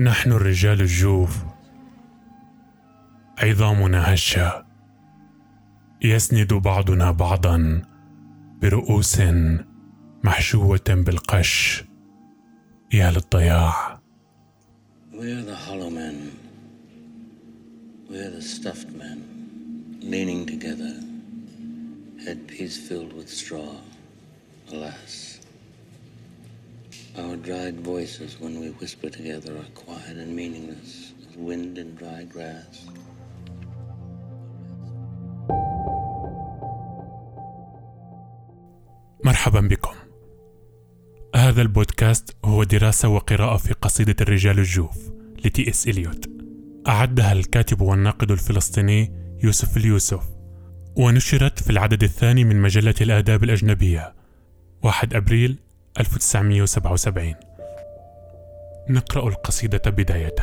نحن الرجال الجوف عظامنا هشه يسند بعضنا بعضا برؤوس محشوه بالقش يا للضياع We're the hollow men. We're the stuffed men, leaning together, headpiece filled with straw. Alas. Our dried voices, when we whisper together, are quiet and meaningless as wind in dry grass. مرحبا بكم هذا البودكاست هو دراسة وقراءة في قصيدة الرجال الجوف لتي إس إليوت أعدها الكاتب والناقد الفلسطيني يوسف اليوسف ونشرت في العدد الثاني من مجلة الآداب الأجنبية 1 أبريل 1977 نقرأ القصيدة بدايةً.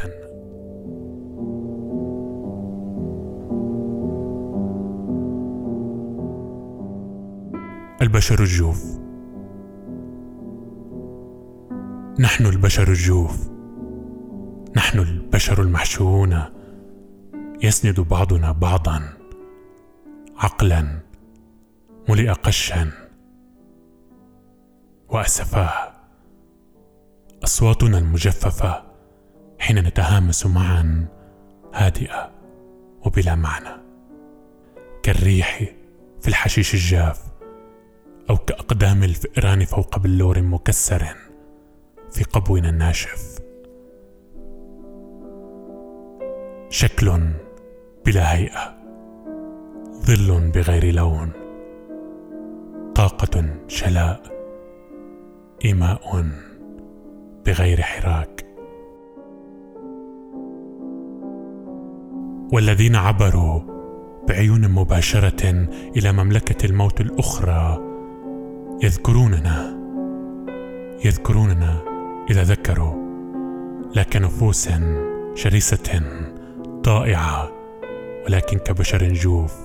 البشر الجوف. نحن البشر الجوف. نحن البشر المحشوون. يسند بعضنا بعضا. عقلا. ملئ قشا. واسفاه أصواتنا المجففة حين نتهامس معا هادئة وبلا معنى. كالريح في الحشيش الجاف أو كأقدام الفئران فوق بلور مكسر في قبونا الناشف. شكل بلا هيئة ظل بغير لون طاقة شلاء إيماء بغير حراك. والذين عبروا بعيون مباشرة إلى مملكة الموت الأخرى يذكروننا يذكروننا إذا ذكروا لك نفوس شرسه ضائعه ولكن كبشر جوف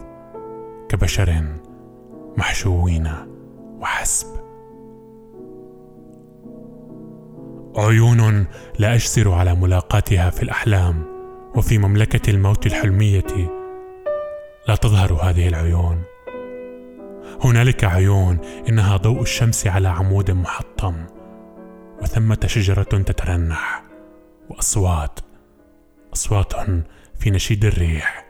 كبشر محشوين وحسب. عيون لا أجسر على ملاقاتها في الأحلام وفي مملكة الموت الحلمية. لا تظهر هذه العيون. هنالك عيون إنها ضوء الشمس على عمود محطم وثمة شجرة تترنح وأصوات أصوات في نشيد الريح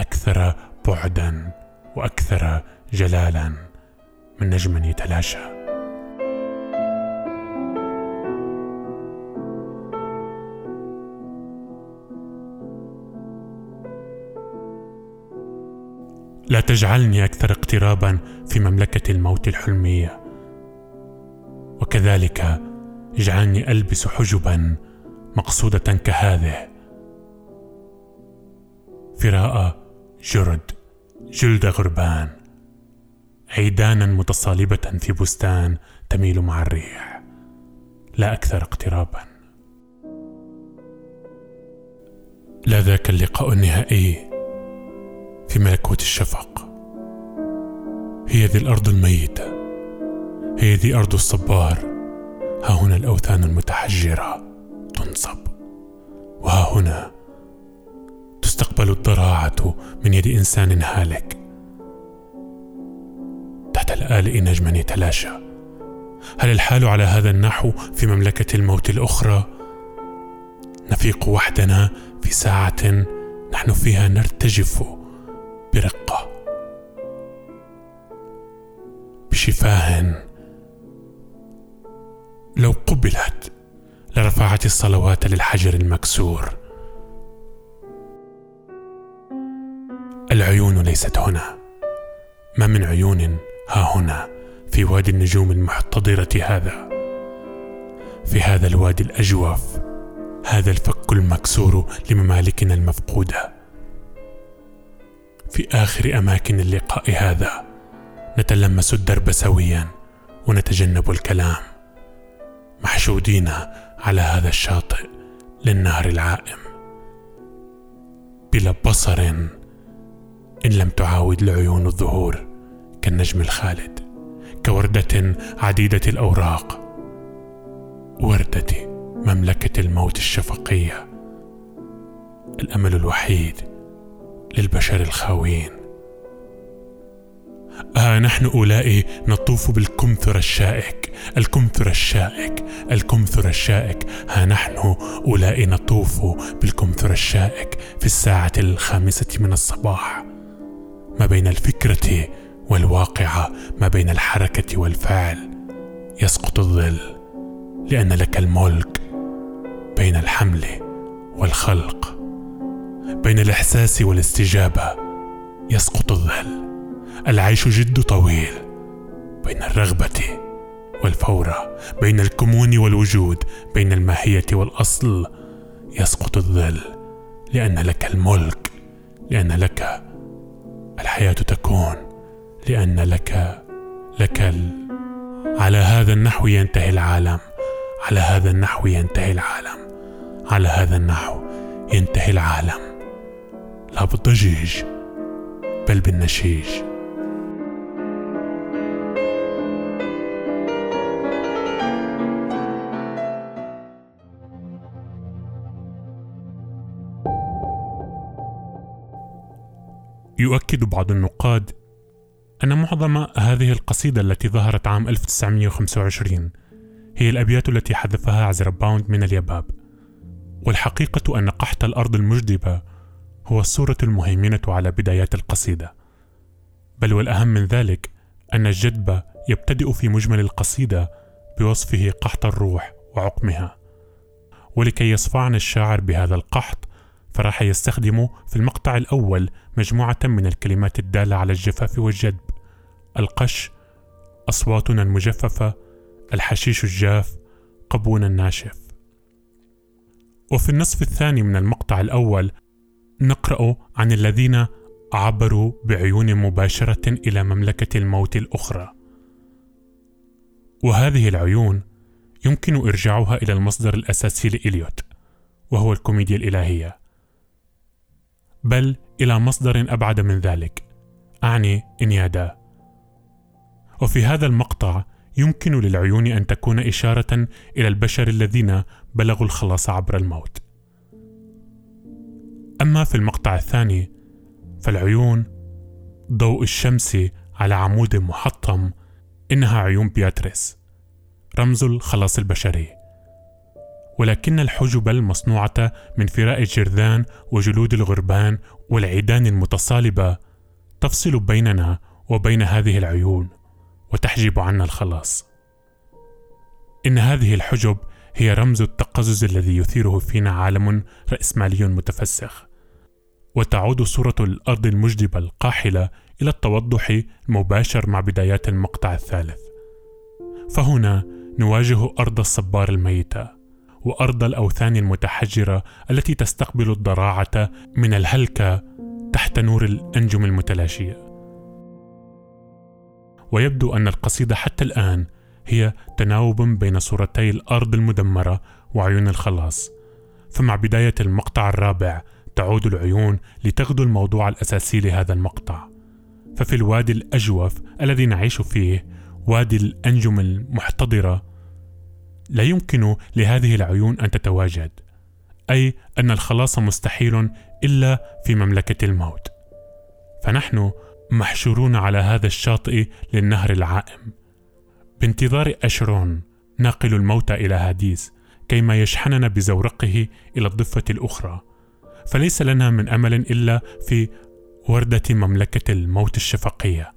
أكثر بعدا وأكثر جلالا من نجم يتلاشى. لا تجعلني أكثر اقترابا في مملكة الموت الحلميه وكذلك اجعلني ألبس حجبا مقصودة كهذه. فراء جرد جلد غربان عيدانا متصالبة في بستان تميل مع الريح. لا أكثر اقترابا. لا ذاك اللقاء النهائي. في ملكوت الشفق. هي ذي الأرض الميتة. هي ذي أرض الصبار. ها هنا الأوثان المتحجرة تنصب. وها هنا تستقبل الضراعة من يد إنسان هالك. تحت الآلئ نجما يتلاشى. هل الحال على هذا النحو في مملكة الموت الأخرى؟ نفيق وحدنا في ساعة نحن فيها نرتجف. برقة بشفاه لو قبلت لرفعت الصلوات للحجر المكسور. العيون ليست هنا. ما من عيون ها هنا في وادي النجوم المحتضرة هذا؟ في هذا الوادي الأجوف هذا الفك المكسور لممالكنا المفقودة. في آخر أماكن اللقاء هذا. نتلمس الدرب سويا ونتجنب الكلام. محشودين على هذا الشاطئ للنهر العائم. بلا بصر إن لم تعاود العيون الظهور كالنجم الخالد كوردة عديدة الأوراق. وردة مملكة الموت الشفقية. الأمل الوحيد للبشر الخاوين ها نحن أولئك نطوف بالكمثر الشائك. الكمثر الشائك. الكمثر الشائك. ها نحن أولئك نطوف بالكمثر الشائك في الساعة الخامسة من الصباح. ما بين الفكرة والواقعة ما بين الحركة والفعل. يسقط الظل لأن لك الملك بين الحمل والخلق. بين الإحساس والاستجابة. يسقط الظل. العيش جد طويل. بين الرغبة والفورة. بين الكمون والوجود. بين الماهية والأصل. يسقط الظل. لأن لك الملك. لأن لك الحياة تكون. لأن لك لك ال... على هذا النحو ينتهي العالم. على هذا النحو ينتهي العالم. على هذا النحو ينتهي العالم. لا بالضجيج بل بالنشيج يؤكد بعض النقاد أن معظم هذه القصيدة التي ظهرت عام 1925 هي الأبيات التي حذفها عزر باوند من اليباب والحقيقة أن قحط الأرض المجدبة هو الصورة المهيمنة على بدايات القصيدة. بل والأهم من ذلك أن الجدب يبتدئ في مجمل القصيدة بوصفه قحط الروح وعقمها. ولكي يصفعنا الشاعر بهذا القحط فراح يستخدم في المقطع الأول مجموعة من الكلمات الدالة على الجفاف والجدب. القش أصواتنا المجففة الحشيش الجاف قبونا الناشف. وفي النصف الثاني من المقطع الأول نقرأ عن الذين عبروا بعيون مباشرة إلى مملكة الموت الأخرى. وهذه العيون يمكن إرجاعها إلى المصدر الأساسي لإليوت وهو الكوميديا الإلهية. بل إلى مصدر أبعد من ذلك أعني إنيادا. وفي هذا المقطع يمكن للعيون أن تكون إشارة إلى البشر الذين بلغوا الخلاص عبر الموت. أما في المقطع الثاني فالعيون ضوء الشمس على عمود محطم إنها عيون بياتريس رمز الخلاص البشري. ولكن الحجب المصنوعة من فراء الجرذان وجلود الغربان والعيدان المتصالبة تفصل بيننا وبين هذه العيون وتحجب عنا الخلاص. إن هذه الحجب هي رمز التقزز الذي يثيره فينا عالم رأسمالي متفسخ. وتعود صورة الأرض المجدبة القاحلة إلى التوضح المباشر مع بدايات المقطع الثالث. فهنا نواجه أرض الصبار الميتة وأرض الأوثان المتحجرة التي تستقبل الضراعة من الهلكة تحت نور الأنجم المتلاشية ويبدو أن القصيدة حتى الآن هي تناوب بين صورتي الأرض المدمرة وعيون الخلاص. فمع بداية المقطع الرابع تعود العيون لتغدو الموضوع الأساسي لهذا المقطع. ففي الوادي الأجوف الذي نعيش فيه وادي الأنجم المحتضرة لا يمكن لهذه العيون أن تتواجد أي أن الخلاص مستحيل إلا في مملكة الموت. فنحن محشورون على هذا الشاطئ للنهر العائم. بانتظار أشرون ناقل الموتى إلى هاديس كيما يشحننا بزورقه إلى الضفة الأخرى. فليس لنا من أمل إلا في وردة مملكة الموت الشفقية.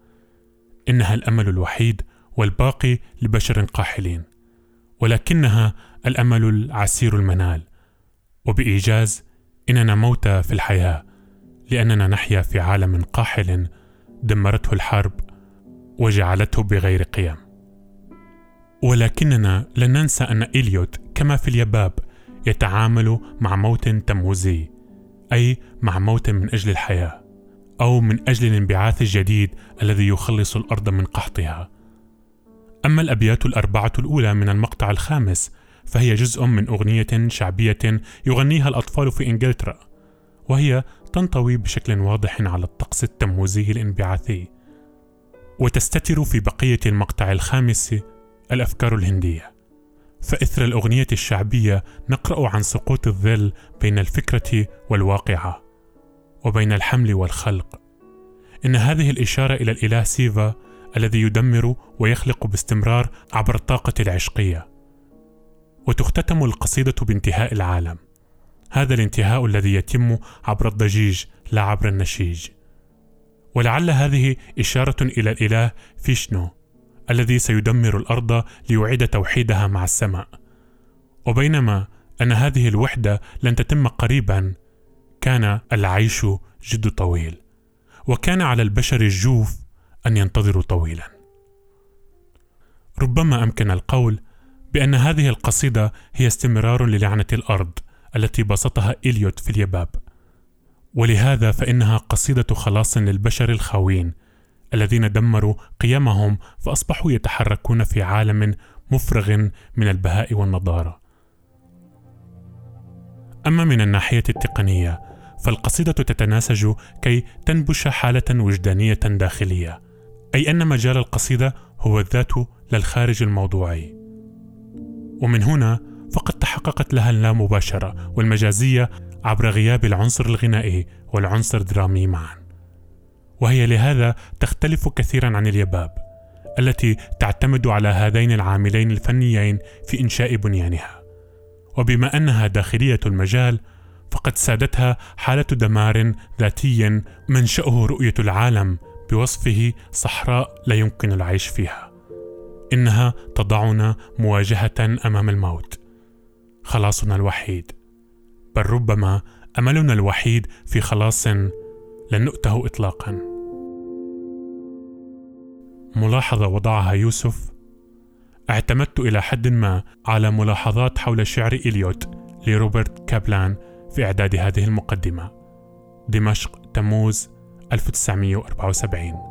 إنها الأمل الوحيد والباقي لبشر قاحلين. ولكنها الأمل العسير المنال. وبإيجاز إننا موتى في الحياة لأننا نحيا في عالم قاحل دمرته الحرب وجعلته بغير قيم. ولكننا لن ننسى أن إليوت كما في اليباب يتعامل مع موت تموزي أي مع موت من أجل الحياة أو من أجل الانبعاث الجديد الذي يخلص الأرض من قحطها. أما الأبيات الأربعة الأولى من المقطع الخامس فهي جزء من أغنية شعبية يغنيها الأطفال في إنجلترا وهي تنطوي بشكل واضح على الطقس التموزي الانبعاثي. وتستتر في بقية المقطع الخامس الأفكار الهندية. فإثر الأغنية الشعبية نقرأ عن سقوط الظل بين الفكرة والواقعة وبين الحمل والخلق. إن هذه الإشارة إلى الإله سيفا الذي يدمر ويخلق باستمرار عبر الطاقة العشقية. وتختتم القصيدة بانتهاء العالم. هذا الانتهاء الذي يتم عبر الضجيج لا عبر النشيج. ولعل هذه إشارة إلى الإله فيشنو؟ الذي سيدمر الأرض ليعيد توحيدها مع السماء. وبينما أن هذه الوحدة لن تتم قريبا كان العيش جد طويل وكان على البشر الجوف أن ينتظروا طويلا. ربما أمكن القول بأن هذه القصيدة هي استمرار للعنة الأرض التي بسطها إليوت في اليباب. ولهذا فإنها قصيدة خلاص للبشر الخاوين الذين دمروا قيمهم فأصبحوا يتحركون في عالم مفرغ من البهاء والنضارة. أما من الناحية التقنية فالقصيدة تتناسج كي تنبش حالة وجدانية داخلية أي أن مجال القصيدة هو الذات للخارج الموضوعي. ومن هنا فقد تحققت لها اللامباشرة والمجازية عبر غياب العنصر الغنائي والعنصر الدرامي معا. وهي لهذا تختلف كثيرا عن اليباب التي تعتمد على هذين العاملين الفنيين في إنشاء بنيانها. وبما أنها داخلية المجال فقد سادتها حالة دمار ذاتي منشأه رؤية العالم بوصفه صحراء لا يمكن العيش فيها. إنها تضعنا مواجهة أمام الموت. خلاصنا الوحيد. بل ربما أملنا الوحيد في خلاص لن نؤته اطلاقا. ملاحظة وضعها يوسف. اعتمدت إلى حد ما على ملاحظات حول شعر إليوت لروبرت كابلان في إعداد هذه المقدمة. دمشق تموز 1974